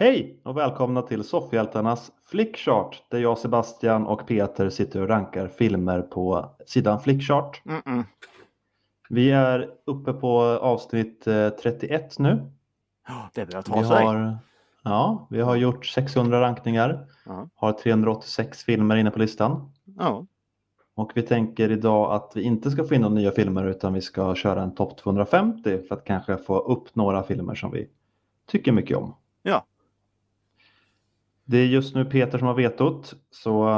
Hej och välkomna till Soffhjältarnas Flickchart där jag, Sebastian och Peter sitter och rankar filmer på sidan Flickchart. Mm -mm. Vi är uppe på avsnitt eh, 31 nu. Ja, det börjar ta Vi sig. har, ja, vi har gjort 600 rankningar, Ja. har 386 filmer inne på listan. Ja. Och vi tänker idag att vi inte ska få in några nya filmer utan vi ska köra en topp 250 för att kanske få upp några filmer som vi tycker mycket om. Ja. Det är just nu Peter som har vetot så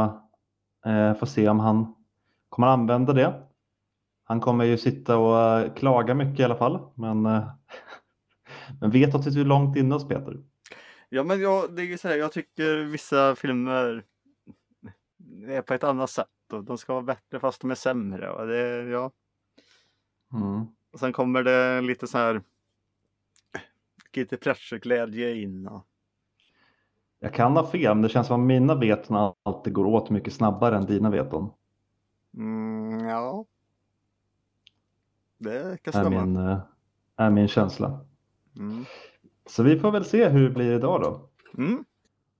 eh, får se om han kommer använda det. Han kommer ju sitta och eh, klaga mycket i alla fall men, eh, men vetot sitter ju långt inne hos Peter. ja, men jag, det är så här, jag tycker vissa filmer är på ett annat sätt och de ska vara bättre fast de är sämre. Och det, ja. Mm. och sen kommer det lite så här lite pressure-glädje in. Och, Jag kan ha fel men det känns som att mina veton alltid går åt mycket snabbare än dina veton. mm, ja. Det kan Är stämma. min, eh, är min känsla. Mm. Så vi får väl se hur det blir idag då. Mm.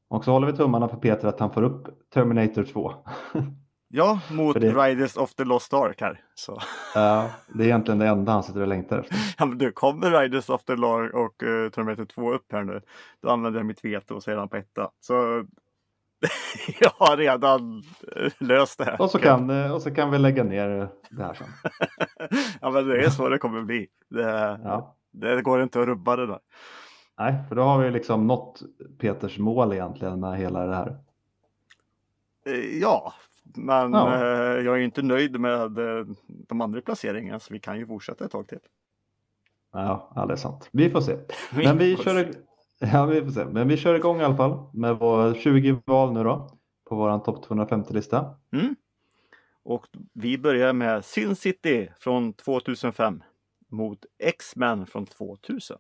Och så håller vi tummarna för Peter att han får upp Terminator 2. Ja, mot det- Riders of the Lost Ark här. Så. Ja, det är egentligen det enda han sitter och längtar efter. Ja, men du, kommer Riders of the Lark och uh, Terminator 2 upp här nu, då använder jag mitt veto och han på etta. Så jag har redan eh, löst det här. Och så kan, eh, och så kan vi lägga ner det här sen. ja, men det är så det kommer bli. Det, Ja. det går inte att rubba det där. Nej, för då har vi liksom nått Peters mål egentligen med hela det här. Ja, men Ja. eh, jag är inte nöjd med eh, de andra placeringarna så vi kan ju fortsätta ett tag till. Ja, ja, det är sant. Vi får se. Men vi kör, se. ja, vi får se. Men vi kör igång i alla fall med vår 20 val nu då. På vår topp 250-lista. Mm. Och vi börjar med Sin City från 2005 mot X-Men från 2000.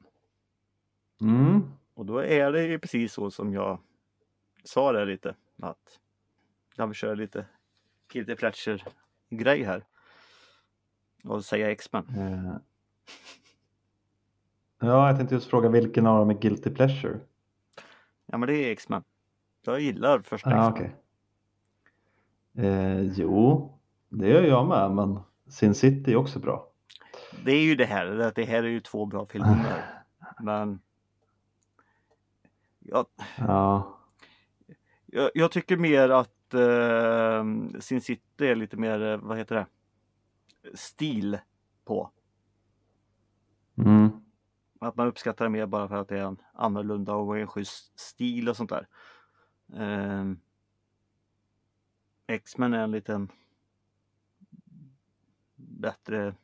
Mm. Och då är det ju precis så som jag sa där lite. Att jag vill köra lite Guilty Pleasure grej här. Och säga X-Men. Eh. Ja, jag tänkte just fråga vilken av dem är Guilty Pleasure? Ja men det är X-Men. Jag gillar första Ja, X-Men. okej. Eh, jo, det gör jag med, men Sin City är också bra. Det är ju det här. Det, här är ju två bra filmer. Men jag, Ja, jag, jag tycker mer att eh, Sin City är lite mer, eh, vad heter det? Stil på. mm. Att man uppskattar det mer bara för att det är en annorlunda och en schysst stil och sånt där. Ehm, X-Men är en liten bättre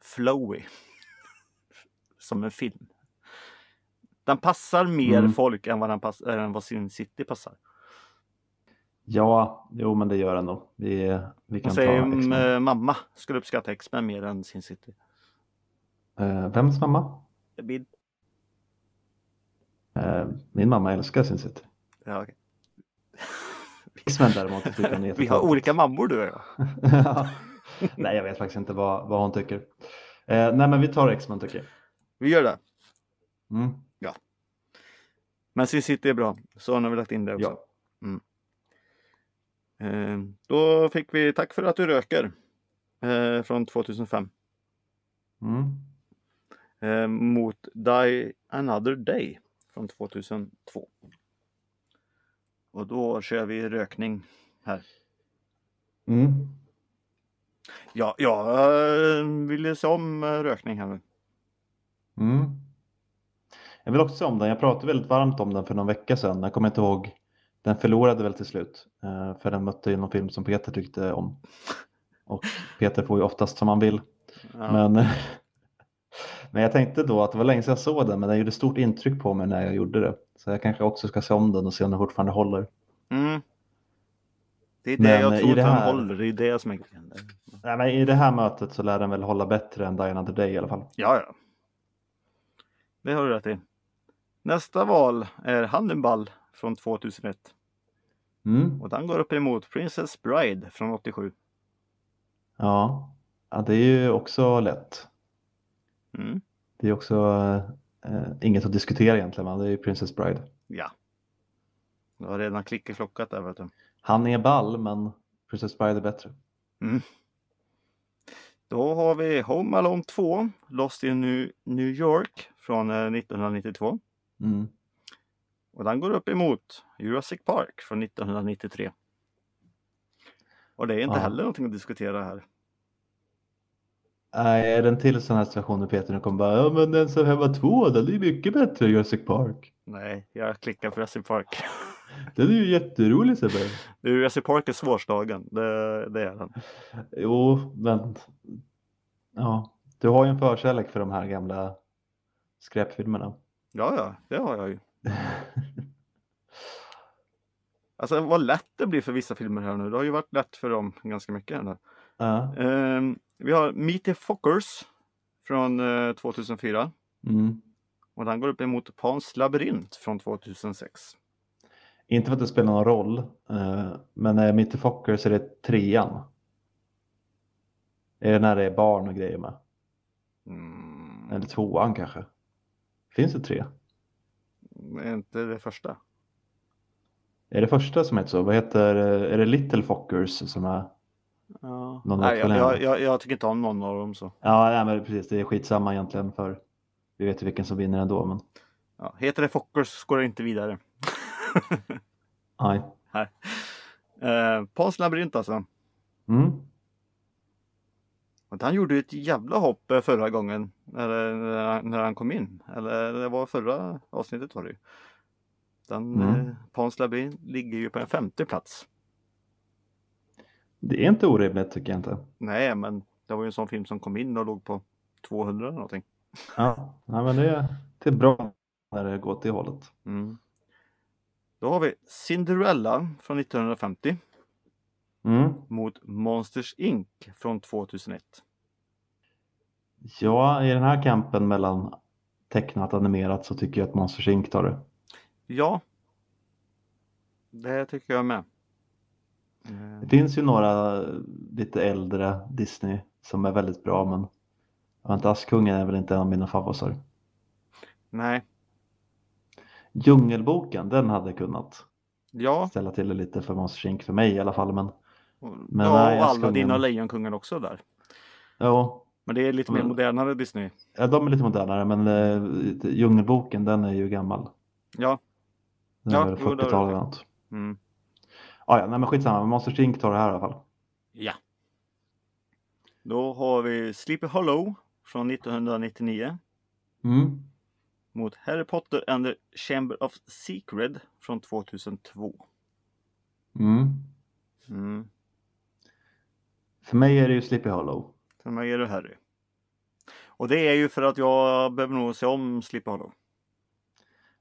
flowy som en film. Den passar mer Mm. folk än vad, den pass, än vad Sin City passar. Ja, jo men det gör den nog. Vi, vi kan ta säger X-Men. eh, mamma skulle uppskatta X-Men mer än Sin City. Eh, vems mamma? Blir- Eh, min mamma älskar Sin City. Ja, okej. X-Men däremot tycker hon är Vi har olika mammor du och jag. Ja. Nej, jag vet faktiskt inte vad, vad hon tycker. Eh, nej, men vi tar X-Men tycker jag. Vi gör det. Mm. Men Sin City är bra. Så har vi lagt in det också. Ja. Eh, då fick vi Tack för att du röker. Eh, från 2005. Mm. Eh, mot Die Another Day. Från 2002. Och då kör vi rökning här. Mm. Ja, jag eh, ville se om eh, rökning här nu. Mm. Jag vill också se om den. Jag pratade väldigt varmt om den för någon vecka sedan. Jag kommer inte ihåg. Den förlorade väl till slut. eh, För den mötte ju någon film som Peter tyckte om. Och Peter får ju oftast som han vill. Ja. Men, men jag tänkte då att det var länge sedan jag såg den. Men den gjorde stort intryck på mig när jag gjorde det. Så jag kanske också ska se om den och se om den fortfarande håller. Mm. Det är det Men, jag tror att här- håller. Det är det som är grejen. Nej, men I det här mötet så lär den väl hålla bättre än Die Another Day i alla fall. Ja, ja. Det har du rätt i. Nästa val är Hannibal från 2001. Mm. Och den går upp emot Princess Bride från 87. Ja. ja, det är ju också lätt. Mm. Det är också eh, inget att diskutera egentligen, men det är ju Princess Bride. Ja. Jag har redan klickat där vet du. Han är ball, men Princess Bride är bättre. Mm. Då har vi Home Alone 2, Lost in New York från eh, 1992. Mm. Och den går upp emot Jurassic Park från 1993. Och det är inte Ja. heller någonting att diskutera här. Nej, är det en till sån här situation där Peter kommer bara, ja men den som hemma två, den är ju mycket bättre, Jurassic Park. Nej, jag klickar på Jurassic Park. Den är ju jätterolig Sebbe. Jurassic Park är svårslagen, det, det är den. Jo, men ja, du har ju en förkärlek för de här gamla skräpfilmerna. Ja, ja, det har jag ju. Alltså vad lätt det blir för vissa filmer här nu. Det har ju varit lätt för dem ganska mycket. Här. Ja. Ehm, vi har Meet the Fockers från eh, 2004. Mm. Och den går upp emot Pans labyrint från 2006. Inte för att det spelar någon roll, eh, men när Mitt i Focker så är det trean. Är det när det är barn och grejer med? Mm, Eller tvåan kanske? Finns det tre? Är inte det första? Är det första som heter så? Vad heter, är det Little Fockers som är? Ja. Någon Nej, jag, jag, jag, jag tycker inte om någon av dem så. Ja, nej, men precis, det är skitsamma egentligen för vi vet ju vilken som vinner ändå. Men Ja, heter det Fockers går det inte vidare. nej. Eh, Pans labyrint alltså. Mm. Och han gjorde ett jävla hopp eh, förra gången när, när, han- kom in. Eller det var förra avsnittet var det ju. Den, Mm. eh, Pans labyrint ligger ju på en femte plats. Det är inte orimligt tycker jag inte. Nej, men det var ju en sån film som kom in och låg på 200 eller någonting. Ja, nej, men det, är, det är bra när det går det hållet. Mm. Då har vi Cinderella från 1950 Mm. mot Monsters Inc från 2001. Ja, i den här kampen mellan tecknat och animerat så tycker jag att Monsters Inc tar det. Ja, det tycker jag med. Det finns ju några lite äldre Disney som är väldigt bra men inte, Askungen är väl inte en av mina favoriter. Nej, Djungelboken, den hade kunnat ja, ställa till det lite för Monsters Inc för mig i alla fall. Men Men ja nej, och Aladdin och Lejonkungen också där. ja, Men det är lite mer modernare Disney. ja, de är lite modernare men eh, Djungelboken den är ju gammal. Ja, Den Ja, är väl jo, det har du 40-tal rätt eller i. något. mm. Ah, ja, nej men skitsamma, men Monsters Inc tar det här i alla fall. ja. Då har vi Sleepy Hollow från 1999 Mm. mot Harry Potter and the Chamber of Secret från 2002. Mm. Mm. För mig är det ju Sleepy Hollow. För mig är det Harry. Och det är ju för att jag behöver nog se om Sleepy Hollow.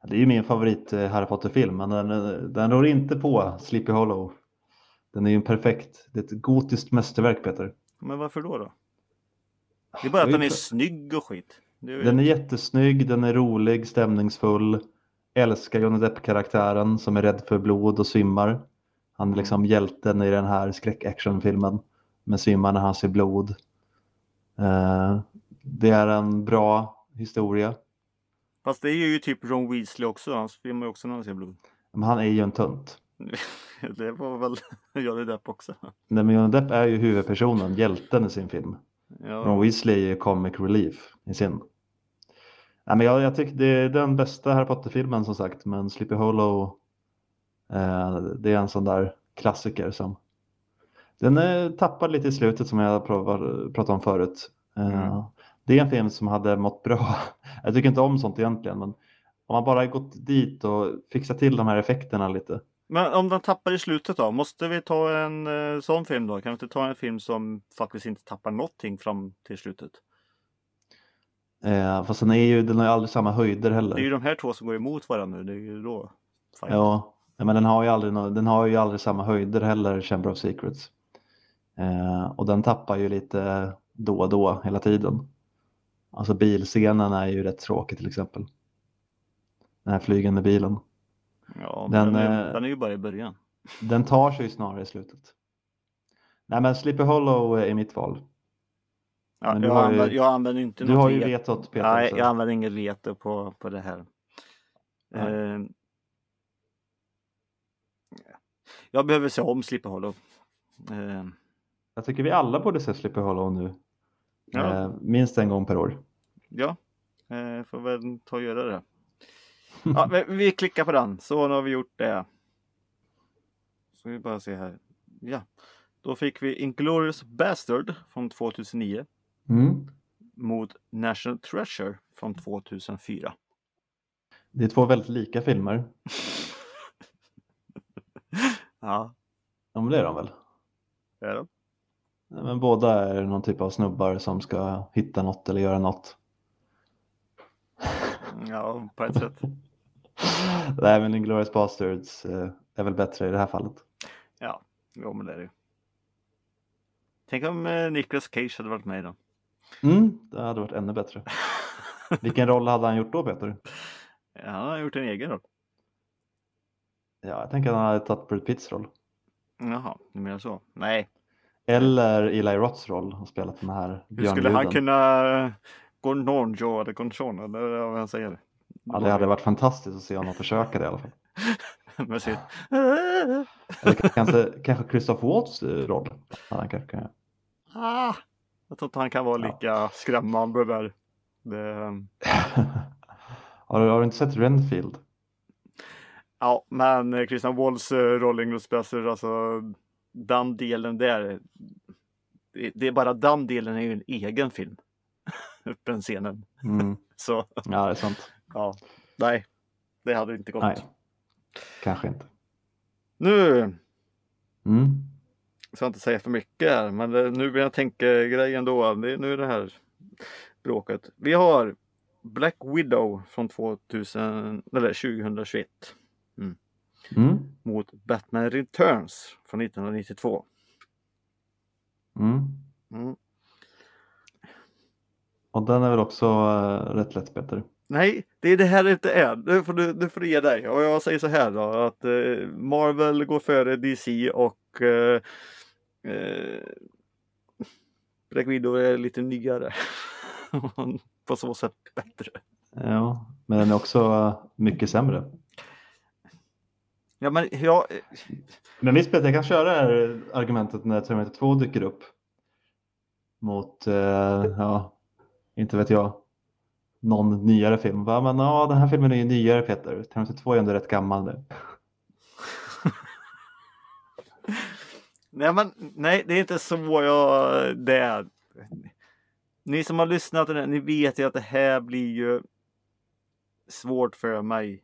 Det är ju min favorit eh, Harry Potter-film, men den, eh, den rår inte på Sleepy Hollow. Den är ju en perfekt, det är ett gotiskt mästerverk Peter. Men varför då? då? Det är bara att Jag den är snygg och skit. Är Den är jättesnygg, den är rolig, stämningsfull. Älskar Johnny Depp-karaktären som är rädd för blod och svimmar. Han är liksom hjälten i den här skräckactionfilmen. Men svimmar när han ser blod. Eh, det är en bra historia. Fast det är ju typ Ron Weasley också. Han svimmar ju också när han ser blod. Men han är ju en tunt. det var väl Johnny Depp också. Nej, men Johnny Depp är ju huvudpersonen, hjälten i sin film. Ron Ja, Weasley är ju comic relief i sin. Nej, men jag, jag tycker det är den bästa Harry Potter-filmen som sagt, men Sleepy Hollow eh, det är en sån där klassiker som den eh, tappar lite i slutet som jag pratade om förut. Eh, Mm. Det är en film som hade mått bra. Jag tycker inte om sånt egentligen, men om man bara gått dit och fixat till de här effekterna lite. Men om den tappar i slutet då? Måste vi ta en eh, sån film då? Kan vi inte ta en film som faktiskt inte tappar någonting fram till slutet? Eh, fast den, är ju, den har ju aldrig samma höjder heller. Det är ju de här två som går emot varandra nu. Det är ju då. fight. Ja, men den har ju aldrig, den har ju aldrig samma höjder heller, Chamber of Secrets. Eh, och den tappar ju lite då och då hela tiden. Alltså bilscenen är ju rätt tråkig till exempel. Den här flygande bilen. Ja, Den, den, är, eh, den är ju bara i början. Den tar sig ju snarare i slutet. Nej men Sleepy Hollow är mitt val. Ja, jag, har ju- använder, jag använder inte Du har ju vet- vetot Peter. Nej, jag använder inget veto på, på det här. Eh, jag behöver se om Sleepy Hollow. Eh, Jag tycker vi alla borde se Sleepy Hollow nu. Ja. Eh, minst en gång per år. ja, eh, får väl ta och göra det. Ja, men vi klickar på den, så nu har vi gjort det. Så vi bara se här. Ja, då fick vi Inglourious Bastard från 2009 Mm. mot National Treasure från 2004. Det är två väldigt lika filmer. Ja, Ja, men det är de väl? är de. Men båda är någon typ av snubbar som ska hitta något eller göra något. Ja, på ett sätt. Nej, men Inglourious Basterds eh, är väl bättre i det här fallet. Ja, jo, men det är det. Tänk om eh, Nicolas Cage hade varit med i den. Mm, det hade varit ännu bättre. Vilken roll hade han gjort då, Peter? Ja, han har gjort en egen roll. Ja, jag tänker att han hade tagit Brad Pitts roll. Jaha, du menar så? Nej, Eller Eli Roths roll och spelat den här hur skulle han kunna gå Nornjo eller Conchon eller vad han säger? Ja, det hade varit fantastiskt att se honom försöka det i alla fall. Med sitt... Eller kanske, kanske Christoph Waltz roll. Ja, han kanske kan. Ah, jag tror inte han kan vara lika skrämmande där. Det, har, du, har du inte sett Renfield? ja, men Christian Walls eh, rolling Bastard, alltså den delen där. Det, det är bara den delen är ju en egen film. Den scenen. Mm. Så Ja, det är sant. ja, nej, det hade inte gått. Nej, kanske inte. Nu Mm. ska jag inte säga för mycket här, men det, nu vill jag tänka grejen då. Det, nu är det här bråket. Vi har Black Widow från 2000, eller 2021 Mm. mot Batman Returns från 1992. Mm. Mm. Och den är väl också uh, rätt lätt Peter. Nej, det är det här det inte är. Nu får du, nu får du ge dig. Och jag säger så här då att eh, Marvel går före DC och eh, eh, Black Widow är lite nyare. På så sätt bättre. Ja, men den är också eh, mycket sämre. Ja, men jag, Men visst Peter, jag kan köra det här argumentet när Terminator 2 dyker upp. Mot, eh, ja, inte vet jag, någon nyare film. Va? Men ja, den här filmen är ju nyare Peter. Terminator 2 är ändå rätt gammal nu. nej, men nej, det är inte så jag det är. Ni som har lyssnat ni vet ju att det här blir ju svårt för mig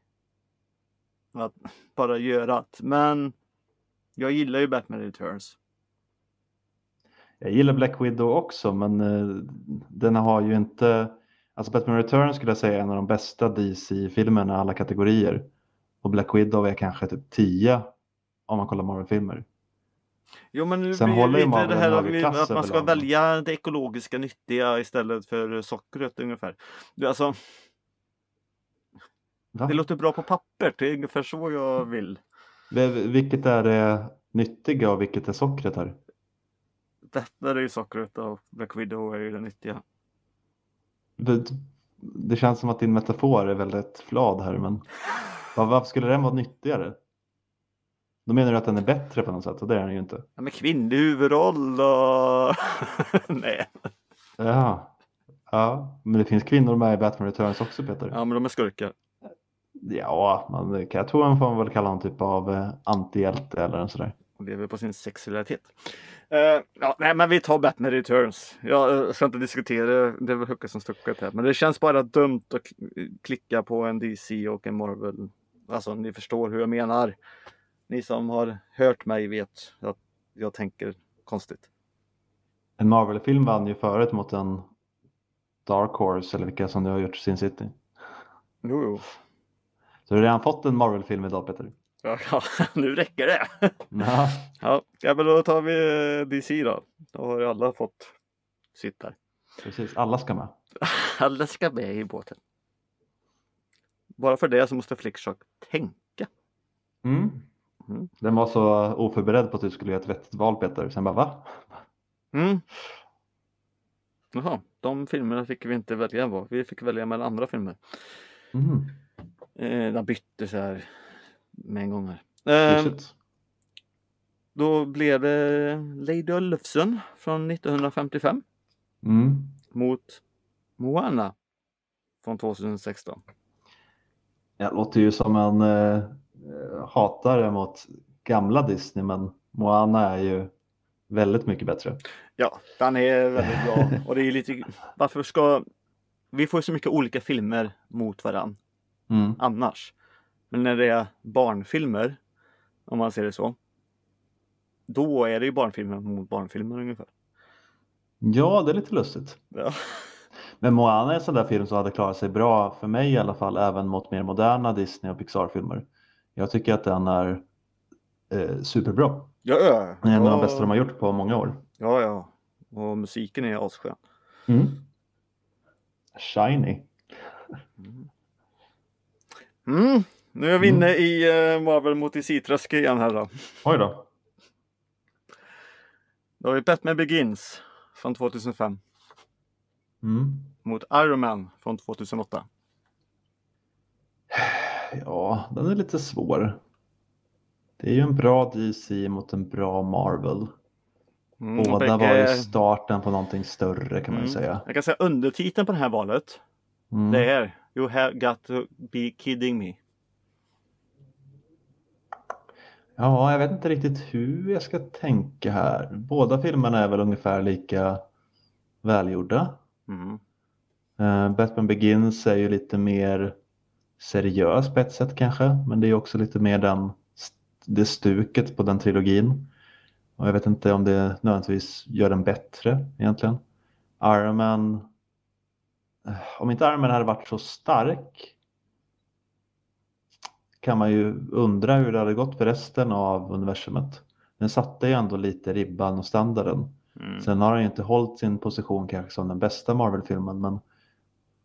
att bara göra det. Men jag gillar ju Batman Returns. Jag gillar Black Widow också, men eh, den har ju inte... Alltså Batman Returns skulle jag säga är en av de bästa DC-filmerna i alla kategorier. Och Black Widow är kanske typ 10 om man kollar Marvel-filmer. Jo men nu Sen blir håller lite det här att, man ska välja det ekologiska nyttiga istället för sockret ungefär. Det, alltså, Va? det låter bra på papper, det är ungefär så jag vill. Vilket är det nyttiga och vilket är sockret här? Detta är ju sockret och Black Widow är ju det nyttiga. Det, det känns som att din metafor är väldigt flad här, men var- varför skulle den vara nyttigare? Då menar du att den är bättre på något sätt och det är den ju inte. Ja, men kvinnlig huvudroll och... Nej. Ja. ja, men det finns kvinnor med i Batman Returns också Peter. Ja men de är skurkar. Ja, man, jag tror man får väl kalla honom typ av eh, antihjälte eller en sådär. Och lever på sin sexualitet. Eh, ja, nej men vi tar Batman Returns. Jag eh, ska inte diskutera, det är väl som stucket här. Men det känns bara dumt att klicka på en DC och en Marvel. Alltså ni förstår hur jag menar. Ni som har hört mig vet att jag tänker konstigt. En Marvel-film vann ju förut mot en Dark Horse eller vilka som nu har gjort Sin City. Jo, jo. Så du har redan fått en Marvel-film idag Peter. Ja, nu räcker det. Ja, Ja, ja, men då tar vi eh, DC då. Då har ju alla fått sitt där. precis. Alla ska med. Alla ska med i båten. Bara för det så måste Flickshock tänka. Mm. Mm. Den var så oförberedd på att du skulle göra ett vettigt val Peter. Sen bara va? Mm. Jaha, de filmerna fick vi inte välja på. Vi fick välja mellan andra filmer. Mm. Eh, de bytte så här med en gång här. Eh, då blev det Lady Olufsen från 1955 Mm. mot Moana från 2016. Jag låter ju som en eh, hatare mot gamla Disney men Moana är ju väldigt mycket bättre. Ja, den är väldigt bra. Och det är lite, varför ska, vi får så mycket olika filmer mot varann Mm. annars. Men när det är barnfilmer, om man ser det så, då är det ju barnfilmer mot barnfilmer ungefär. Ja, det är lite lustigt. Ja. Men Moana är en sån där film som hade klarat sig bra för mig i alla fall, även mot mer moderna Disney och Pixar-filmer. Jag tycker att den är eh, superbra. Ja, ja. Det är en av de ja. bästa de har gjort på många år. Ja, ja. Och musiken är asskön. Mm. Shiny. Mm. Nu är vi Mm. inne i uh, Marvel mot DC-träsk igen här då. Oj då. Då har vi Batman Begins från 2005 Mm. mot Iron Man från 2008. Ja, den är lite svår. Det är ju en bra DC mot en bra Marvel. Mm, Båda bägge- var ju starten på någonting större kan man Mm. säga. Jag kan säga undertiteln på det här valet. Mm. Det är You have got to be kidding me. Ja, jag vet inte riktigt hur jag ska tänka här. Båda filmerna är väl ungefär lika välgjorda. Mm. Eh, Batman Begins är ju lite mer seriös på ett sätt kanske, men det är också lite mer den, det stuket på den trilogin. Och jag vet inte om det nödvändigtvis gör den bättre egentligen. Iron Man, om inte Man hade varit så stark kan man ju undra hur det hade gått för resten av universumet. Den satte ju ändå lite ribban och standarden. Mm. Sen har han ju inte hållit sin position kanske som den bästa Marvel-filmen men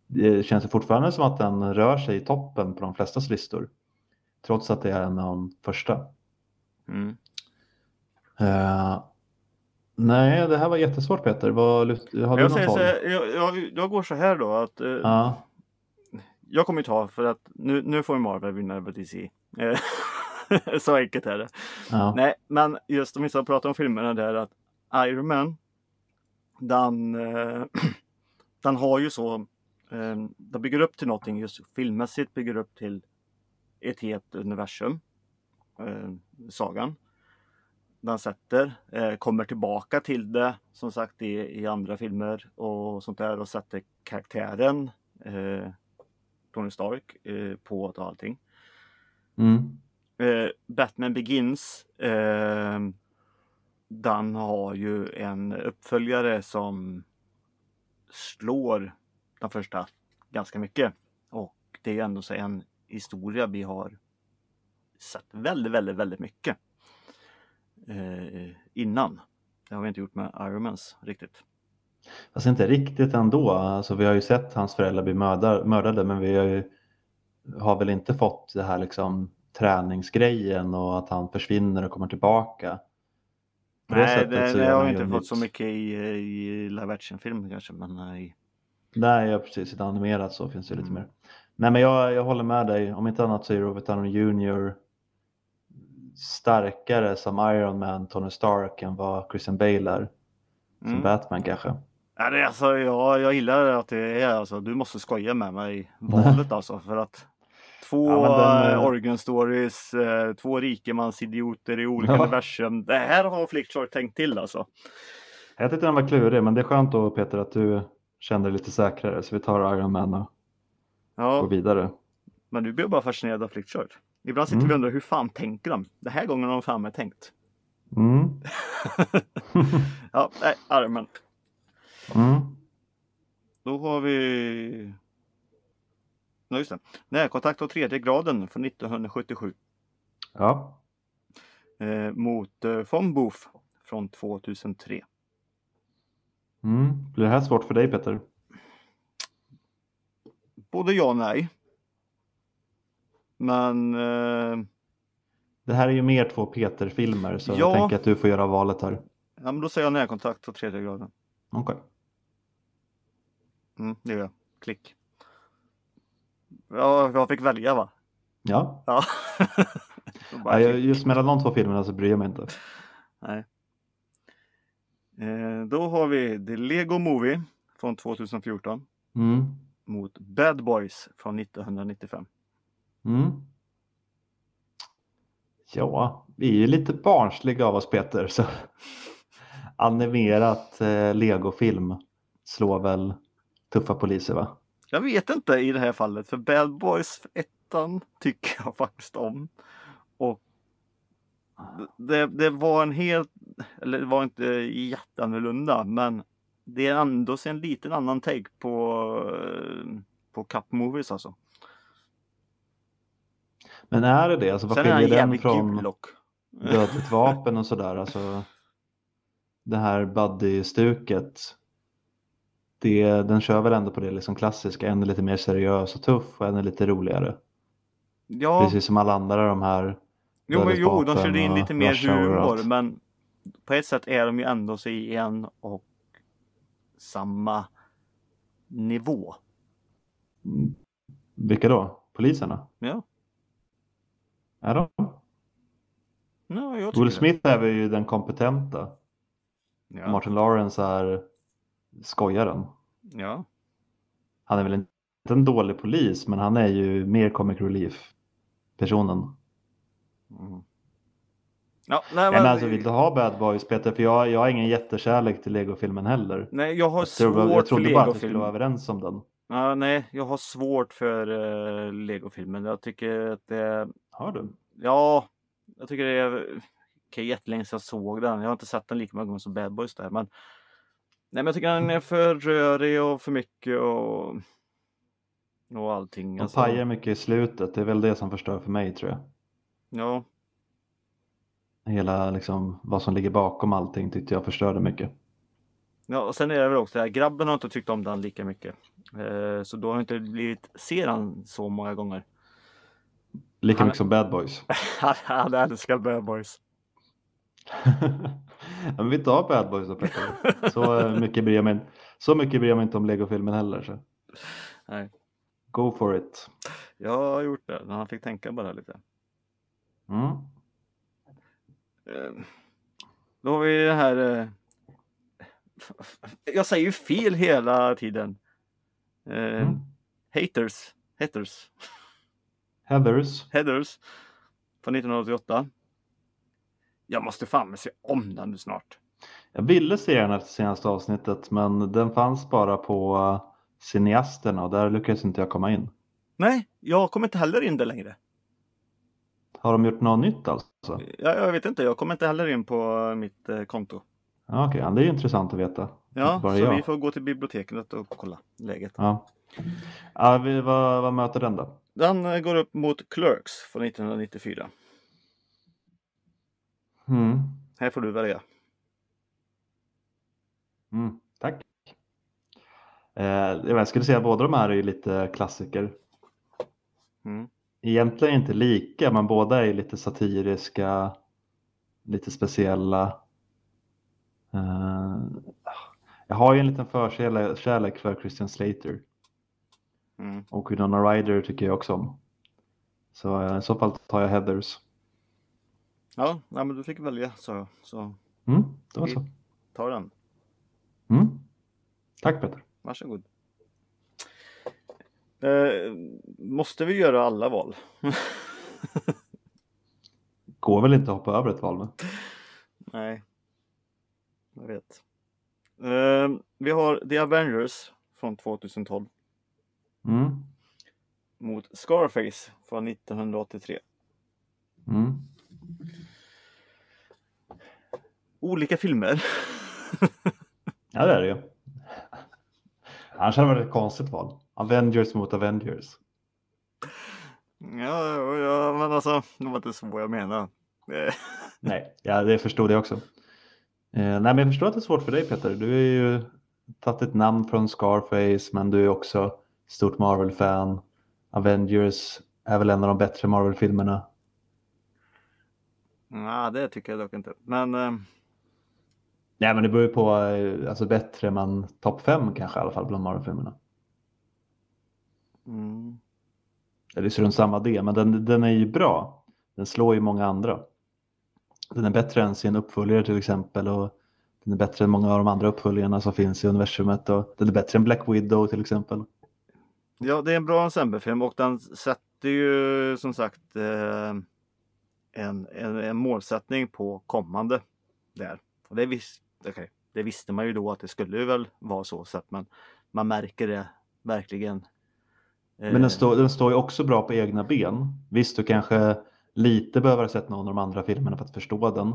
det känns fortfarande som att den rör sig i toppen på de flestas listor. Trots att det är en av de första. Mm. Eh, nej, det här var jättesvårt Peter. Vad, har du Jag, något säger så, här, jag, jag, jag går så här då att eh, Ja, jag kommer ju ta för att nu, nu får Marvel vinna över DC. Eh, så enkelt är det. ja. Nej, men just om vi ska prata om filmerna där att Iron Man den, eh, den har ju så eh, den bygger upp till någonting just filmmässigt bygger upp till ett helt universum. Eh, sagan. Den sätter, eh, kommer tillbaka till det som sagt i, i andra filmer och sånt där och sätter karaktären eh, Tony Stark eh, på och allting. Mm. Eh, Batman Begins eh, den har ju en uppföljare som slår den första ganska mycket. Och det är ändå så en historia vi har sett väldigt, väldigt, väldigt mycket eh, innan. Det har vi inte gjort med Iron Mans riktigt. Fast inte riktigt ändå. Alltså, vi har ju sett hans föräldrar bli mördar, mördade men vi har, ju, har väl inte fått det här liksom träningsgrejen och att han försvinner och kommer tillbaka. På Nej, det, det gör har vi inte fått nytt- så mycket i, i live action-film kanske. Men nej. Nej, ja, precis. I det animerat så finns det lite Mm. mer. Nej, men jag, jag håller med dig. Om inte annat så är Robert Downey Jr. starkare som Iron Man, Tony Stark än vad Christian Bale är som Mm. Batman kanske. Ja, det är alltså, jag, jag gillar att det är alltså, du måste skoja med mig i valet alltså för att två Ja, den, eh, eh, origin stories, eh, två rikemansidioter i olika Ja. universum. Det här har Flickchart tänkt till alltså. Jag tyckte den var klurig, men det är skönt då Peter att du känner dig lite säkrare så vi tar Iron Man och går Ja, vidare. men du blir bara fascinerad av Flickchart. Ibland sitter Mm. vi och undrar hur fan tänker de? Den här gången har de fan med tänkt. Mm. Ja, nej, Armen. mm. Då har vi... Ja, just det. Närkontakt av tredje graden från 1977 Ja, eh, mot eh, Von Booth från 2003. mm. blir det här svårt för dig Peter? Både ja och nej. Men eh, Det här är ju mer två Peter-filmer så Ja. jag tänker att du får göra valet här. ja, men då säger jag närkontakt av tredje graden. Okej. Mm, det gör jag. Klick. Ja, jag fick välja va? Ja, Ja. Ja, just mellan de två filmerna så bryr jag mig inte. Nej. Eh, då har vi The Lego Movie från 2014 Mm. mot Bad Boys från 1995. Mm. Ja, vi är ju lite barnsliga av oss Peter. Så animerat eh, legofilm slår väl tuffa poliser va? Jag vet inte i det här fallet för Bad Boys 1 tycker jag faktiskt om. Och det, det var en helt, eller det var inte jätteannorlunda men det är ändå en liten annan take på, eh, på Cup Movies alltså. Men är det det? Alltså, vad Sen skiljer den från dödligt vapen och sådär? Alltså, det här buddy-stuket. Det, den kör väl ändå på det liksom klassiska. En är lite mer seriös och tuff och en är lite roligare. Ja, Precis som alla andra de här. jo, men, jo de körde in lite mer humor men på ett sätt är de ju ändå så i en och samma nivå. Mm. Vilka då? Poliserna? Ja, Är de? ja jag Will det. Smith är väl ju den kompetenta. Ja. Martin Lawrence är skojaren. ja. Han är väl inte en dålig polis men han är ju mer comic relief personen. Mm. Ja, nej, men, alltså, vill du ha Bad Boys Peter? För jag, jag har ingen jättekärlek till Lego-filmen heller. nej, jag har Jag, tror, svårt jag för trodde bara att vi skulle vara överens om den. Ja, nej, jag har svårt för uh, legofilmen. Jag tycker att det, Har du? ja, jag tycker det är okej, jättelänge sedan jag såg den. Jag har inte sett den lika många gånger som Bad Boys där, men nej, men jag tycker den är för rörig och för mycket och och allting. De Alltså, pajar mycket i slutet. Det är väl det som förstör för mig tror jag. ja, Hela liksom vad som ligger bakom allting tyckte jag förstörde mycket. Ja, och sen är det väl också det här, grabben har inte tyckt om den lika mycket. Eh, så då har inte blivit se den så många gånger. Lika Han- mycket som Bad Boys. Han, han älskar Bad Boys. Men vi tar Bad Boys då Petter. Så eh, mycket bryr jag mig, så mycket bryr jag mig inte om Lego-filmen heller. Så. Nej. Go for it. Jag har gjort det, men han fick tänka bara lite. Mm. Eh, Då har vi det här. Eh, Jag säger ju fel hela tiden. Eh, Mm. Haters. Haters. Heathers. Headers. Från 1988. Jag måste fan med se om den nu snart. Jag ville se den efter senaste avsnittet men den fanns bara på uh, cineasterna och där lyckades inte jag komma in. Nej, jag kommer inte heller in där längre. Har de gjort något nytt alltså? Jag, jag vet inte, jag kommer inte heller in på mitt eh, konto. Ja, Okej, ja, det är ju intressant att veta. Ja, så jag. vi får gå till biblioteket och kolla läget. Ja. Ja, vi, vad, vad möter den då? Den eh, går upp mot Clerks från 1994. Mm. Här får du välja. Mm. Tack. Eh, jag skulle säga att båda de här är lite klassiker. Mm. Egentligen inte lika, men båda är lite satiriska, lite speciella. Eh, jag har ju en liten förkärlek kärlek för Christian Slater Mm. och Winona Ryder tycker jag också om. Så eh, i så fall tar jag Heathers. Ja, nej, men du fick välja jag. Så Mm, det var så. ta den. Mm. Tack Peter. Varsågod. Eh, måste vi göra alla val? Går väl inte att hoppa över ett val nu? Nej. Jag vet. Eh, vi har The Avengers från 2012 Mm. mot Scarface från 1983. Mm. Olika filmer. Ja, det är det ju. Annars hade det varit ett konstigt val. Avengers mot Avengers. ja, ja, men alltså, det var inte så jag menade. Nej, ja, det förstod jag också. Eh, nej, men jag förstår att det är svårt för dig Peter. Du är ju tagit ett namn från Scarface, men du är också stort Marvel-fan. Avengers är väl en av de bättre Marvel-filmerna. Nej, det tycker jag dock inte. Men eh, Nej, men det beror ju på, eh, alltså bättre, men topp fem kanske i alla fall bland Marvel-filmerna. mm, Eller så runt samma det, men den, den är ju bra. Den slår ju många andra. Den är bättre än sin uppföljare till exempel och den är bättre än många av de andra uppföljarna som finns i universumet och den är bättre än Black Widow till exempel. Ja, det är en bra ensemblefilm och den sätter ju som sagt eh, en, en, en målsättning på kommande där. Och det, vis, okay, det visste man ju då att det skulle väl vara så, så att man, man märker det verkligen. Men den, Eh, står, den står ju också bra på egna ben. Visst, du kanske lite behöver ha sett någon av de andra filmerna för att förstå den.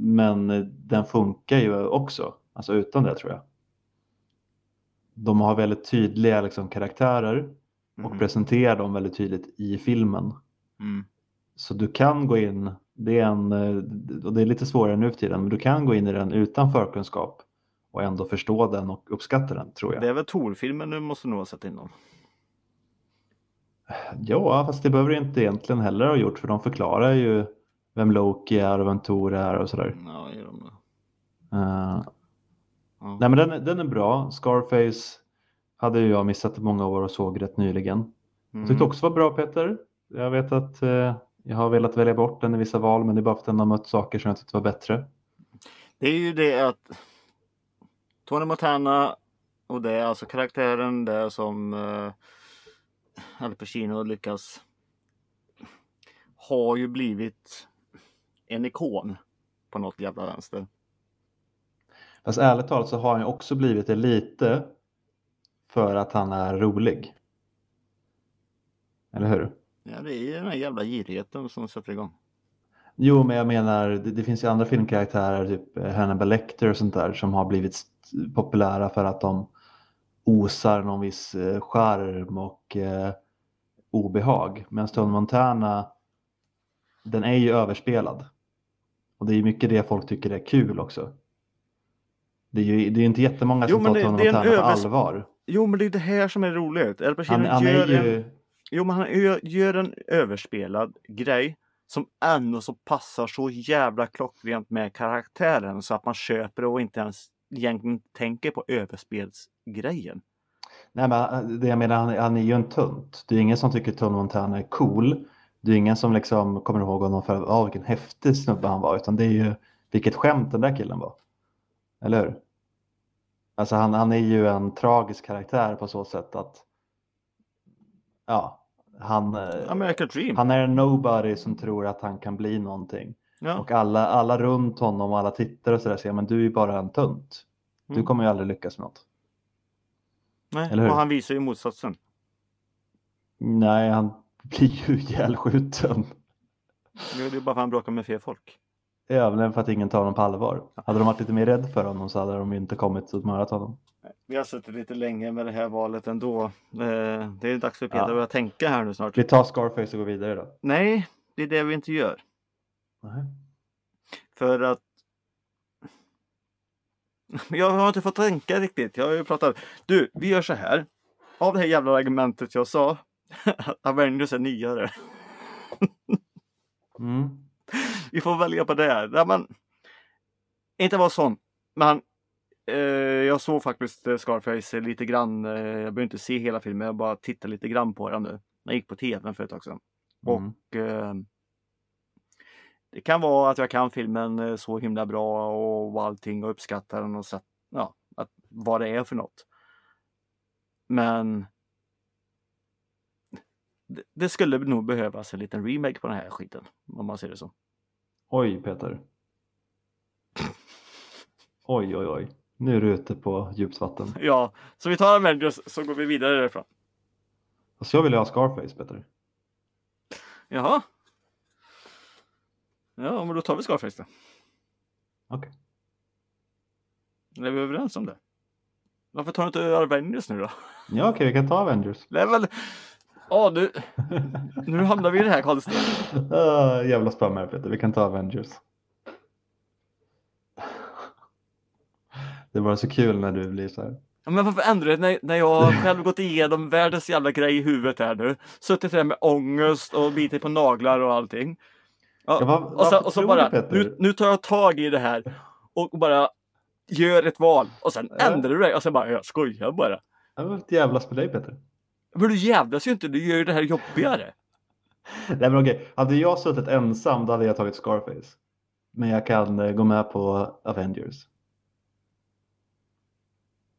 Men den funkar ju också, alltså utan det tror jag. De har väldigt tydliga liksom, karaktärer och mhm. presenterar dem väldigt tydligt i filmen. Mm. Så du kan gå in, det är, en, och det är lite svårare nu för tiden, men du kan gå in i den utan förkunskap och ändå förstå den och uppskatta den tror jag. Det är väl Tor-filmen du måste nog ha sett innan. Ja, fast det behöver du inte egentligen heller ha gjort för de förklarar ju vem Loki är och vem Tor är och sådär. Ja, gör de det. Uh, Ja. nej men den, den är bra. Scarface hade ju jag missat i många år och såg rätt nyligen. Jag tyckte Mm. också var bra Peter. Jag vet att eh, jag har velat välja bort den i vissa val men det är bara för att den har mött saker som jag tyckte var bättre. Det är ju det att Tony Montana och det är alltså karaktären där som eh, Al Pacino lyckas har ju blivit en ikon på något jävla vänster. Fast ärligt talat så har han ju också blivit det lite för att han är rolig. Eller hur? Ja, det är ju den här jävla girigheten som sätter igång. Jo, men jag menar, det, det finns ju andra filmkaraktärer, typ Hannibal Lecter och sånt där, som har blivit populära för att de osar någon viss eh, charm och eh, obehag. Medan Stone Montana, den är ju överspelad. Och det är mycket det folk tycker är kul också. Det är ju det är inte jättemånga Jo, som men tar det- Tony en Montana på övers- allvar. Jo, men det är det här som är roligt. Al Pacino Han, han gör, en, ju... jo, men han gör, gör en överspelad grej som ändå så passar så jävla klockrent med karaktären så att man köper det och inte ens egentligen tänker på överspelsgrejen. Nej, men eh, det jag menar, han, han är ju en tunt. Det är ingen som tycker Tony Montana är cool. Det är ingen som liksom kommer ihåg honom för oh, vilken häftig snubbe han var. Utan det är ju vilket skämt den där killen var. Eller hur? Alltså han, han är ju en tragisk karaktär på så sätt att ja, han, eh, han är en nobody som tror att han kan bli någonting. Ja. Och alla, alla runt honom och alla tittare och sådär säger men du är ju bara en tunt. Du Mm. kommer ju aldrig lyckas med något. Nej, eller hur? och han visar ju motsatsen. Nej, han blir ju ihjälskjuten. Det är bara för att han bråkar med fel folk. Även för att ingen tar honom på allvar. Hade de varit lite mer rädd för honom så hade de inte kommit och mördat honom. Vi har suttit lite länge med det här valet ändå. Eh, Det är dags för Peter Ja. att börja tänka här nu snart. Vi tar Scarface och går vidare då. Nej, det är det vi inte gör. Nej. För att jag har inte fått tänka riktigt. Jag har ju pratat. Du, vi gör så här. Av det här jävla argumentet jag sa. att Avengers är nyare. Mm. Vi får välja på det. Ja, men, inte vara sån. Men eh, jag såg faktiskt eh, Scarface lite grann. Eh, jag behöver inte se hela filmen. Jag bara tittar lite grann på den nu. Jag gick på tvn för ett tag sedan. Mm. Och eh, det kan vara att jag kan filmen eh, så himla bra och allting och uppskattar den och sett, ja, att, vad det är för något. Men det, skulle nog behövas en liten remake på den här skiten. Om man ser det så. Oj Peter. Oj oj oj. Nu är du ute på djupt vatten. Ja, så vi tar Avengers så går vi vidare därifrån. Fast jag vill ha Scarface Peter. Jaha. Ja, men då tar vi Scarface då. Okej. Är vi överens om det? Varför tar du inte Avengers nu då? Ja okej, vi kan ta Avengers. Det är väl... Ja, nu, nu hamnar vi i det här konstiga. uh, jävla spammare Peter, vi kan ta Avengers. Det är bara så kul när du blir så här. Ja, Men varför ändrar det när, när jag själv gått igenom världens jävla grej i huvudet här nu? Suttit där med ångest och bitit på naglar och allting. Ja, vad- och så, och så bara, nu, nu tar jag tag i det här och bara gör ett val. Och sen Ja. ändrar du dig och sen bara, jag skojar bara. Det var ett jävlas med dig Peter. Men du jävlas ju inte, du gör ju det här jobbigare. Nej men okej, hade jag suttit ensam då hade jag tagit Scarface. Men jag kan eh, gå med på Avengers.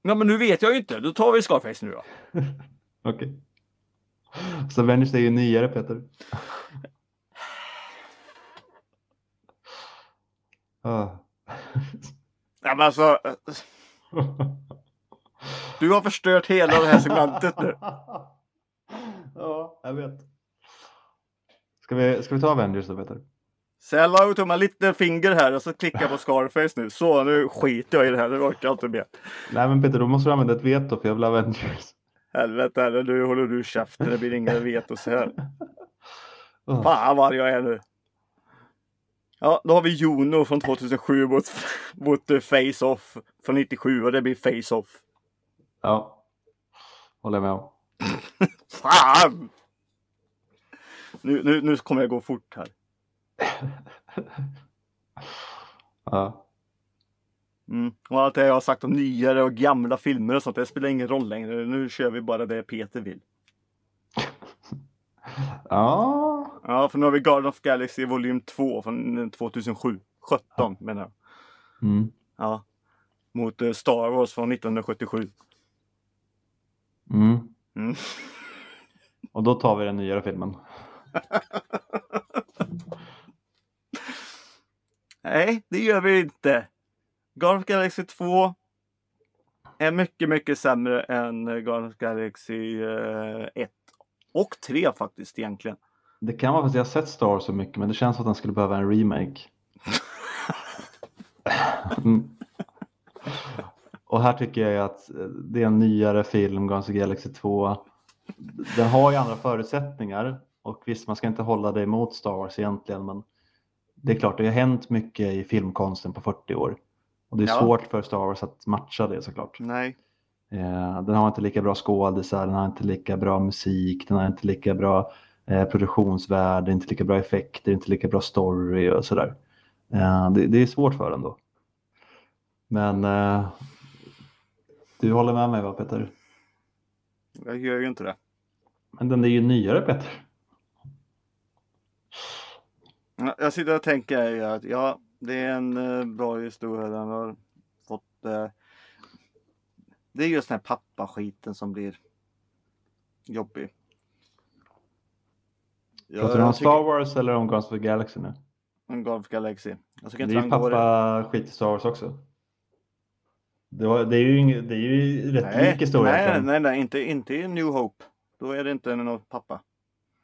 Ja, men nu vet jag ju inte. Då tar vi Scarface nu då. Okej. Så Avengers är ju nyare Peter. Ja, men alltså. Du har förstört hela det här segmentet nu. ja, jag vet. Ska vi, ska vi ta Avengers då Peter? Säg out to my little finger här och så klicka på Scarface nu. Så, nu skiter jag i det här. Det orkar jag inte med. Nej men Peter, då måste du använda ett veto för jag vill ha Avengers. Helvete, nu håller du käften. Det blir inga vetos här. Oh. Fan vad jag är nu. Ja, då har vi Juno från 2007 mot, mot eh, Face Off från 97 och det blir Face Off. Ja, håller jag med om. Fan! Nu, nu, nu kommer jag gå fort här. Ja. Mm. Och allt det jag har sagt om nyare och gamla filmer och sånt, det spelar ingen roll längre. Nu kör vi bara det Peter vill. ja, Ja, för nu har vi Garden of Galaxy volym 2 från 2007. 17 menar jag. mm. Ja. Mot eh, Star Wars från 1977. Mm. Mm. Och då tar vi den nyare filmen. Nej, det gör vi inte. Garden of Galaxy 2 är mycket, mycket sämre än eh, Garden of Galaxy eh, 1. Och 3 faktiskt egentligen. Det kan vara för att jag har sett Star så mycket men det känns som att den skulle behöva en remake. Mm. Och här tycker jag att det är en nyare film, of the Galaxy 2. Den har ju andra förutsättningar och visst man ska inte hålla det emot Star Wars egentligen men det är klart det har hänt mycket i filmkonsten på 40 år. Och det är Ja. svårt för Star Wars att matcha det såklart. Nej. Eh, den har inte lika bra skådisar, den har inte lika bra musik, den har inte lika bra eh, produktionsvärde, inte lika bra effekter, inte lika bra story och sådär. Eh, det, det är svårt för den då. Men eh, du håller med mig va Peter? Jag gör ju inte det. Men den är ju nyare Peter. Ja, Jag sitter och tänker att ja, det är en eh, bra historia. Den har fått... Eh, det är just den här pappaskiten som blir jobbig. Pratar du om tycker- Star Wars eller om Guardians of the Galaxy nu? En Golf Galaxy. Jag tycker Det är ju han går... pappa skit i Star Wars också. Det, var, det, är ju ing, det är ju rätt Nej, lik historia. nej, nej, nej, inte, inte i New Hope. Då är det inte någon pappa.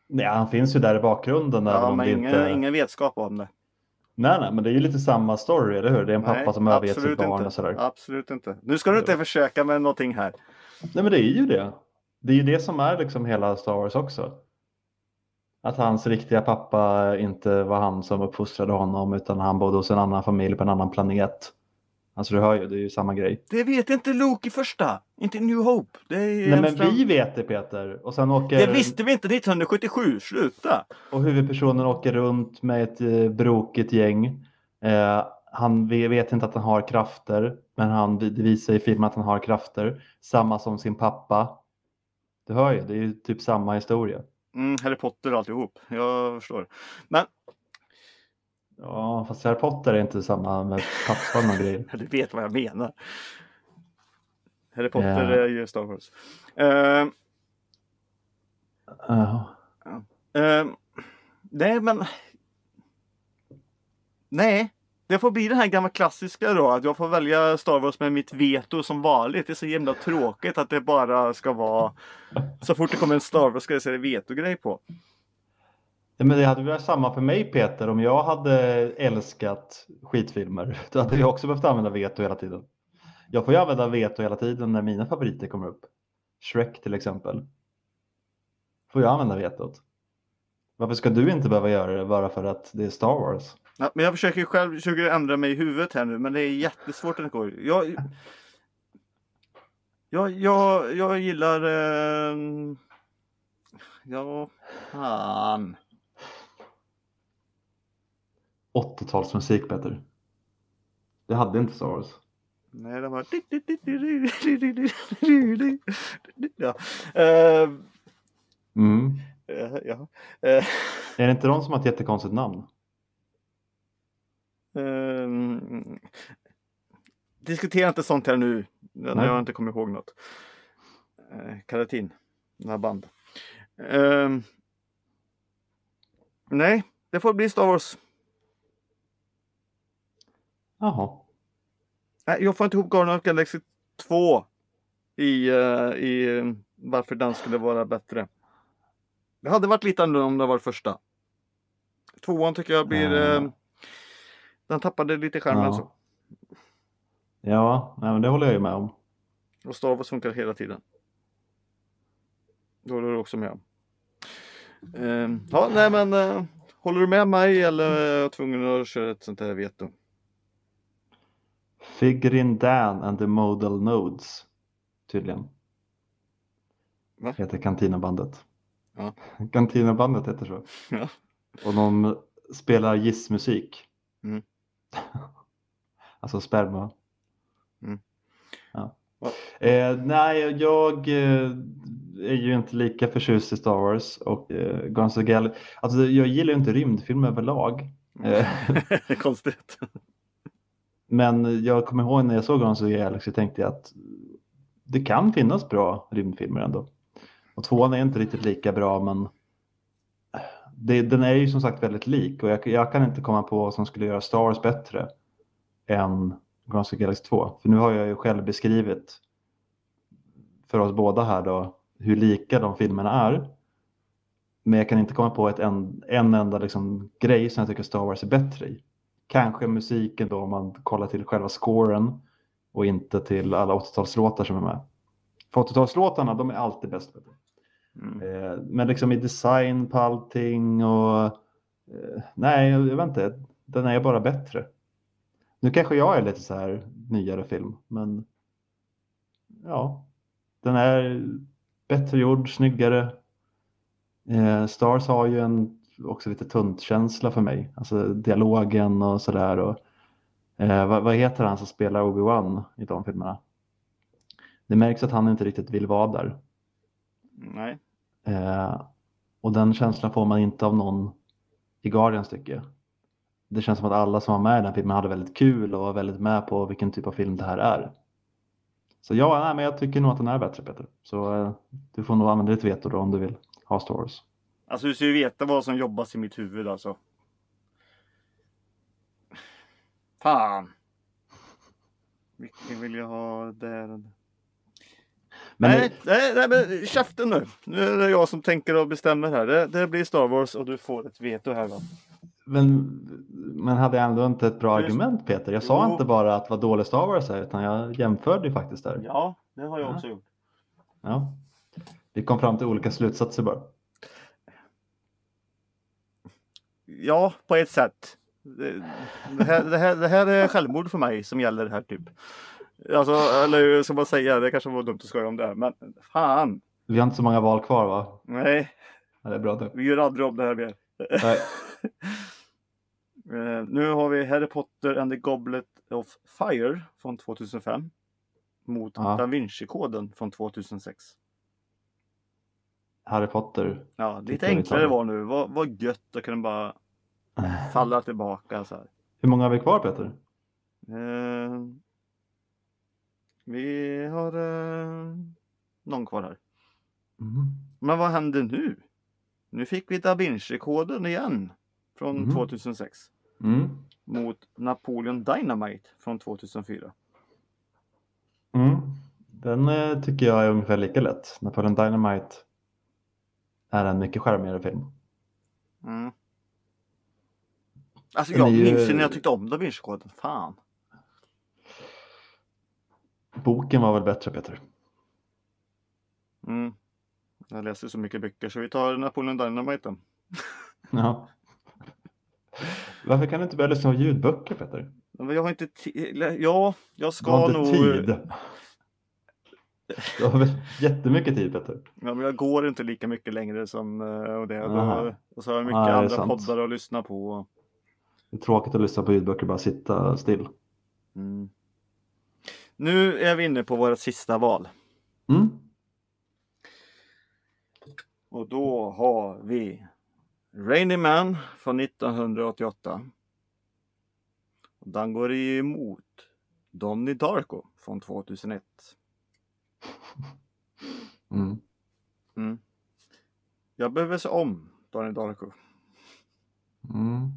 Nej, han finns ju där i bakgrunden. Ja, om men ingen, inte... ingen vetskap om det. Nej, nej, men det är ju lite samma story, eller hur? Det är en pappa Nej, som övergett sitt barn inte. och sådär. Absolut inte. Nu ska du inte försöka med någonting här. Nej, men det är ju det. Det är ju det som är liksom hela Star Wars också. Att hans riktiga pappa inte var han som uppfostrade honom utan han bodde hos en annan familj på en annan planet. Alltså du hör ju, det är ju samma grej. Det vet inte Luke i första. Inte New Hope. Nej en men fram- vi vet det Peter. Och sen åker... det visste vi inte 1977. Sluta! Och huvudpersonen åker runt med ett eh, brokigt gäng. Eh, han vi- vet inte att han har krafter, men han visar i filmen att han har krafter. Samma som sin pappa. Du hör ju, det är ju typ samma historia. Mm, Harry Potter och alltihop. Jag förstår. Men Ja, fast Harry Potter är inte samma med pappan och grejer. du vet vad jag menar. Harry Potter Ja. är ju Star Wars. Eh, Ja. eh, nej, men... Nej, det får bli den här gamla klassiska då. Att jag får välja Star Wars med mitt veto som vanligt. Det är så jävla tråkigt att det bara ska vara... Så fort det kommer en Star Wars ska det säga veto-grej på. Ja, men det hade varit samma för mig Peter. Om jag hade älskat skitfilmer, då hade jag också behövt använda veto hela tiden. Jag får ju använda veto hela tiden när mina favoriter kommer upp. Shrek till exempel. Får jag använda vetot. Varför ska du inte behöva göra det bara för att det är Star Wars? Ja, men jag försöker själv försöker ändra mig i huvudet här nu, men det är jättesvårt att går. Jag, jag, jag, jag gillar... Eh, ja, fan. 80-talsmusik Peter. Det hade inte Star Wars. Nej, det var... Ja. Eh, Mm. Eh, ja. Eh, Är det inte de som har ett jättekonstigt namn? Ehm, diskutera inte sånt här nu. Nej. jag inte kommer ihåg något. Eh, Karatin. Några band. Ehm, nej, det får bli Star Wars. Jaha. Nej, jag får inte ihop Guardian of Galaxy 2 i, eh, i varför den skulle vara bättre. Det hade varit lite annorlunda om det var första. Tvåan tycker jag blir... Ja. Den tappade lite skärmen Ja. alltså. Ja, nej, men det håller jag ju med om. Och Star Wars funkar hela tiden. Det håller du också med om. Eh, ja, nej men eh, håller du med mig eller är jag tvungen att köra ett sånt här veto? Figurin Dan and the Modal Nodes. Tydligen. Va? Heter Cantina-bandet. Ja. Cantina-bandet heter så. Ja. Och de spelar gissmusik. Mm. alltså sperma. Mm. Ja. Eh, nej, jag eh, är ju inte lika förtjust i Star Wars och eh, Guardians of Galaxy. Alltså jag gillar ju inte rymdfilmer överlag. Eh, Konstigt. Men jag kommer ihåg när jag såg Guardians of Galaxy tänkte jag att det kan finnas bra rymdfilmer ändå. Och tvåan är inte riktigt lika bra men det, den är ju som sagt väldigt lik och jag, jag kan inte komma på vad som skulle göra Star Wars bättre än Guardians of the Galaxy 2. För nu har jag ju själv beskrivit för oss båda här då hur lika de filmerna är. Men jag kan inte komma på ett en, en enda liksom grej som jag tycker Star Wars är bättre i. Kanske musiken då om man kollar till själva scoren och inte till alla 80-talslåtar som är med. För 80-talslåtarna de är alltid bäst. Vet. Mm. Eh, men liksom i design på allting och eh, nej, jag vet inte, den är bara bättre. Nu kanske jag är lite så här nyare film, men ja, den är bättre gjord, snyggare. Eh, Stars har ju en också lite tunt känsla för mig, alltså dialogen och sådär. Och, eh, vad, vad heter han som spelar Obi-Wan i de filmerna? Det märks att han inte riktigt vill vara där. Nej. Eh, och den känslan får man inte av någon i Guardians tycker jag. Det känns som att alla som var med i den filmen hade väldigt kul och var väldigt med på vilken typ av film det här är. Så ja, nej, men jag tycker nog att den är bättre Peter. Så eh, du får nog använda ditt veto då om du vill ha Star Wars. Alltså du ska ju veta vad som jobbas i mitt huvud alltså. Fan. Vilken vill jag ha där? Men nej, nej, nej, men käften nu. Nu är det jag som tänker och bestämmer här. Det, det blir Star Wars och du får ett veto här va. Men, men hade jag ändå inte ett bra argument Peter? Jag sa Jo. inte bara att vad dålig Star Wars är utan jag jämförde ju faktiskt där. Ja, det har jag Ja. också gjort. Ja. Vi kom fram till olika slutsatser bara. Ja, på ett sätt. Det, det, här, det, här, det här är självmord för mig som gäller här typ. Alltså, eller ska man säga? Det kanske var dumt att skoja om det här, men fan. Vi har inte så många val kvar va? Nej, Ja, det är bra det. vi gör aldrig om det här mer. Nej. Eh, nu har vi Harry Potter and the Goblet of Fire från 2005 mot Ja. Da Vinci-koden från 2006. Harry Potter. Ja, lite enklare var nu. Vad, vad gött att kunna bara falla tillbaka så här. Hur många har vi kvar Peter? Eh, vi har eh, någon kvar här. Mm. Men vad händer nu? Nu fick vi Da Vinci-koden igen från Mhm. 2006 Mm. mot Napoleon Dynamite från 2004. Mm. Den eh, tycker jag är ungefär lika lätt. Napoleon Dynamite är en mycket charmigare film. Mm. Alltså jag ju- minns ju när jag tyckte om Da Vinci-koden. Fan. Boken var väl bättre Peter? Mm. Jag läser så mycket böcker så vi tar Napoleon Dynamite. Ja. Varför kan du inte börja lyssna på ljudböcker Peter? Men jag har inte tid. Ja, jag Du ska har inte nog. tid. Du har väl jättemycket tid Peter? Ja, men jag går inte lika mycket längre som eh, och det. Då, och så har jag mycket är andra sant. poddar att lyssna på. Det är tråkigt att lyssna på ljudböcker bara sitta still. Mm. Nu är vi inne på vårt sista val. Mm. Och då har vi Rainy Man från 1988. Och den går emot Donnie Darko från 2001. Mm. Mm. Jag behöver se om Donnie Darko. Mm.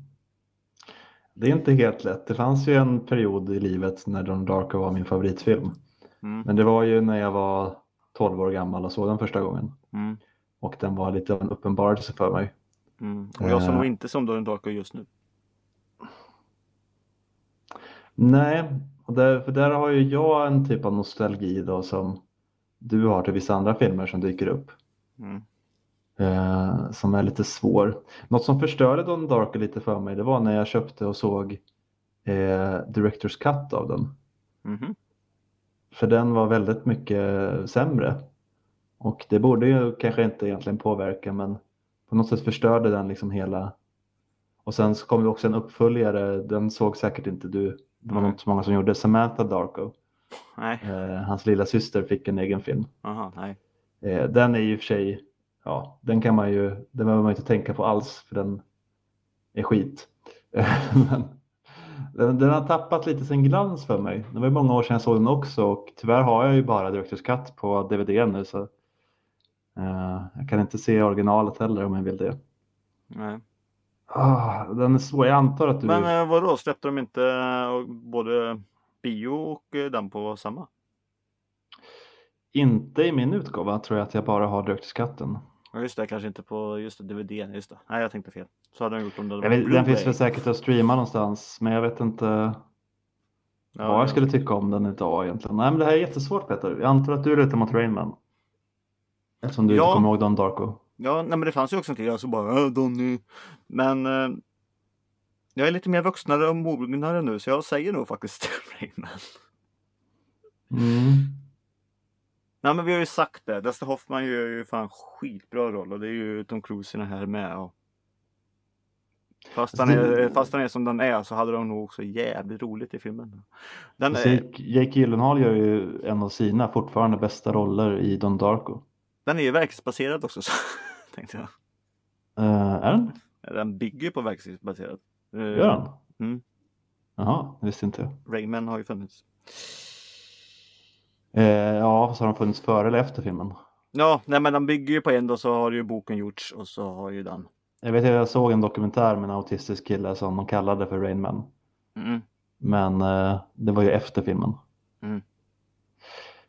Det är inte helt lätt. Det fanns ju en period i livet när Don Darko var min favoritfilm. Mm. Men det var ju när jag var 12 år gammal och såg den första gången. Mm. Och den var lite av en uppenbarelse för mig. Mm. Och jag ser Eh. nog inte som Donnie Darko just nu. Nej, och där, för där har ju jag en typ av nostalgi då som du har till vissa andra filmer som dyker upp. Mm. Eh, som är lite svår. Något som förstörde Don Darko lite för mig det var när jag köpte och såg eh, Directors Cut av den. Mhm. För den var väldigt mycket sämre. Och det borde ju kanske inte egentligen påverka men på något sätt förstörde den liksom hela. Och sen så kom det också en uppföljare, den såg säkert inte du. Det var nog inte så många som gjorde. Samantha Darko, Nej, eh, hans lilla syster fick en egen film. aha, nej. Eh, den är ju i och för sig, ja, den kan man ju, den behöver man inte tänka på alls för den är skit. Den, den har tappat lite sin glans för mig. Det var ju många år sedan jag såg den också och tyvärr har jag ju bara Directors Cut på DVD nu så eh, jag kan inte se originalet heller om jag vill det. nej. Ah, den är svår, jag antar att du... Men eh, vadå, släppte de inte eh, både bio och eh, den på samma? Inte i min utgåva tror jag att jag bara har Directors Cutten. Ja just det, kanske inte på just det, DVD. Just det. Nej, jag tänkte fel. Så hade de gjort om det Jag vet, den finns väl säkert att streama någonstans men jag vet inte Ja, vad jag skulle tycka om den idag egentligen. Nej men det här är jättesvårt Peter. Jag antar att du lutar mot Rainman. Eftersom du Ja. inte kommer ihåg Don Darko. Ja, nej, men det fanns ju också en tid, alltså bara äh, Donny. Men eh, jag är lite mer vuxnare och mognare nu så jag säger nog faktiskt Rainman. Mm. Nej men vi har ju sagt det, Dustin Hoffman gör ju fan skitbra roll och det är ju Tom Cruise i den här med. Och... Fast, han är, fast han är som den är så hade de nog också jävligt roligt i filmen. Den Alltså, är, Jake, Gyllenhaal gör ju en av sina fortfarande bästa roller i Don Darko. den är ju verklighetsbaserad också så, tänkte jag. Uh, är den? Den bygger på verklighetsbaserad. Eh, Gör den? Mm. Jaha, det visste inte jag. Rayman har ju funnits. Eh, ja, så har de funnits före eller efter filmen? Ja, nej men den bygger ju på en och så har ju boken gjorts och så har ju den. Jag vet att jag såg en dokumentär med en autistisk kille som de kallade för Rain Man. Mm. Men eh, det var ju efter filmen. Mm.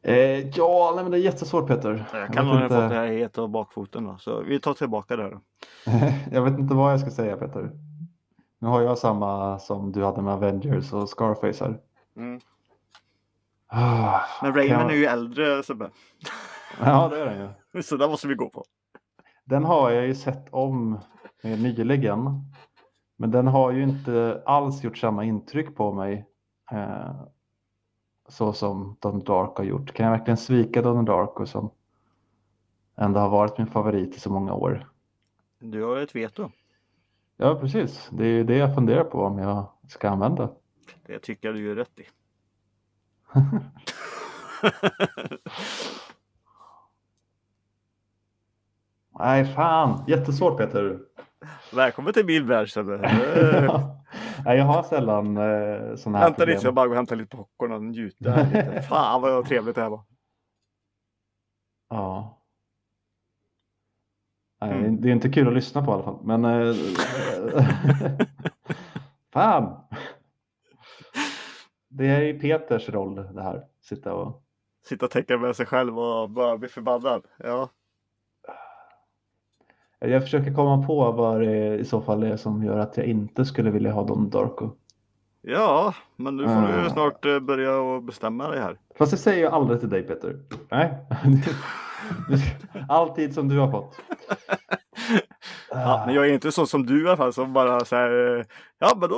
Eh, ja, nej, men det är jättesvårt Peter. Jag kan nog ha inte- fått det här helt av bakfoten då. Så vi tar tillbaka det då. jag vet inte vad jag ska säga Peter. Nu har jag samma som du hade med Avengers och Scarface här. Mm. Ah, Men Rayman jag- är ju äldre Sebbe. Ja, det är den ju. Så där måste vi gå på. Den har jag ju sett om nyligen. Men den har ju inte alls gjort samma intryck på mig. Eh, så som Don Dark har gjort. Kan jag verkligen svika Don Darko som ändå har varit min favorit i så många år? Du har ett veto. Ja, precis. Det är ju det jag funderar på om jag ska använda. Det tycker jag du gör rätt i. Nej, fan. Jättesvårt Peter. Välkommen till min värld Nej, jag har sällan eh, sådana här Vänta lite så jag bara går och hämtar lite popcorn och njuter lite. Fan vad trevligt det här var. Ja. Nej, Mm. Det är inte kul att lyssna på i alla fall. Men... eh, Fan! Det är ju Peters roll det här. Sitta och... Sitta och tänka med sig själv och bara bli förbannad. Ja. Jag försöker komma på vad det i så fall är som gör att jag inte skulle vilja ha Don Darko. Ja, men nu får du Ah. snart eh, börja och bestämma dig här. Fast det säger jag aldrig till dig Peter. Nej. Alltid som du har fått. Ja, men jag är inte så som du i alla fall som bara säger Ja men då,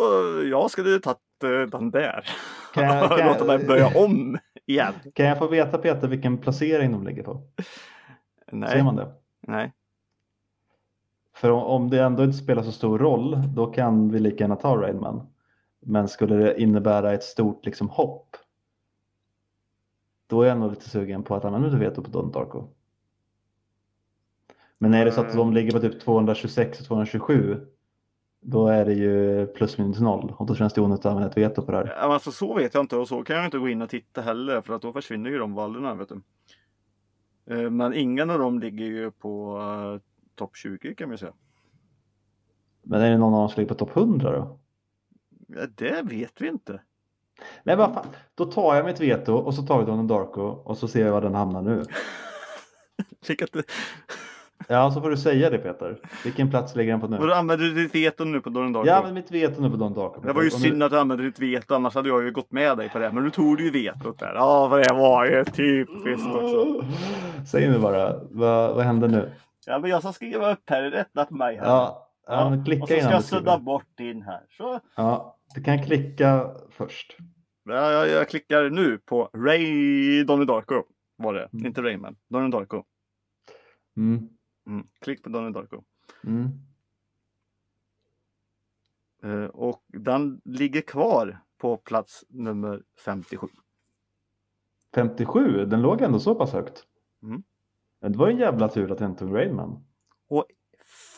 jag skulle tagit eh, den där. Kan jag- kan Låta mig börja om igen. Kan jag få veta Peter vilken placering de ligger på? Ser Nej, man det? nej. För om- det ändå inte spelar så stor roll, då kan vi lika gärna ta Rainman. Men skulle det innebära ett stort liksom, hopp, då är jag nog lite sugen på att använda veto på Don Darko. Men är det så att Mm. de ligger på typ 226 och 227 då är det ju plus minus noll och då känns det onödigt att använda ett veto på det här. Ja, Alltså så vet jag inte och så kan jag inte gå in och titta heller för att då försvinner ju de valderna vet du. Eh, Men ingen av dem ligger ju på uh, topp 20 kan vi säga. Men är det någon av dem som ligger på topp 100 då? Ja, det vet vi inte. Nej, vad fan. Då tar jag mitt veto och så tar vi Donald Darko och så ser jag var den hamnar nu. Fick att, Ja, så får du säga det Peter. Vilken plats ligger han på och nu? använder du ditt veto nu på Donald Darko? Jag använder mitt veto nu på Donald Darko. Det var ju Och synd att du använde ditt veto annars hade jag ju gått med dig på det. Men nu tog du ju vetot där. Ja, vad det var ju typiskt också. Säg nu bara, vad, vad händer nu? Ja, men jag ska skriva upp här. Rätta på mig här. Ja, ja, men och klicka så ska jag sudda bort din här. Så. Ja, du kan klicka först. Ja, jag, jag klickar nu på Ray Donnie Darko. Var det. Mm. Inte Rayman. Donnie Darko. Mm. Mm. Klick på Donnie Darko. Mm. Eh, och den ligger kvar på plats nummer 57. 57, den låg ändå så pass högt. Mm. Det var en jävla tur att jag inte tog Rainman. Och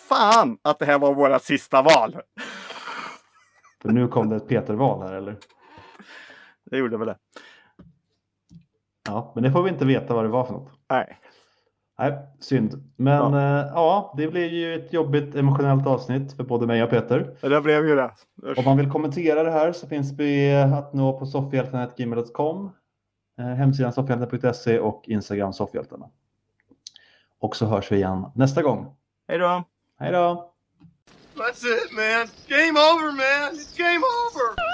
fan att det här var våra sista val! För nu kom det ett Peter-val här eller? Det gjorde väl det. Ja, men det får vi inte veta vad det var för något. Nej. Nej, synd. Men ja, eh, ja det blir ju ett jobbigt emotionellt avsnitt för både mig och Peter. Det blev ju det. Usch. Om man vill kommentera det här så finns vi att nå på soffhjältarna.gmail.com eh, hemsidan soffhjältarna.se och Instagram soffhjältarna. Och så hörs vi igen nästa gång. Hej då! Hej då! That's it, man. Game over, man. It's game over.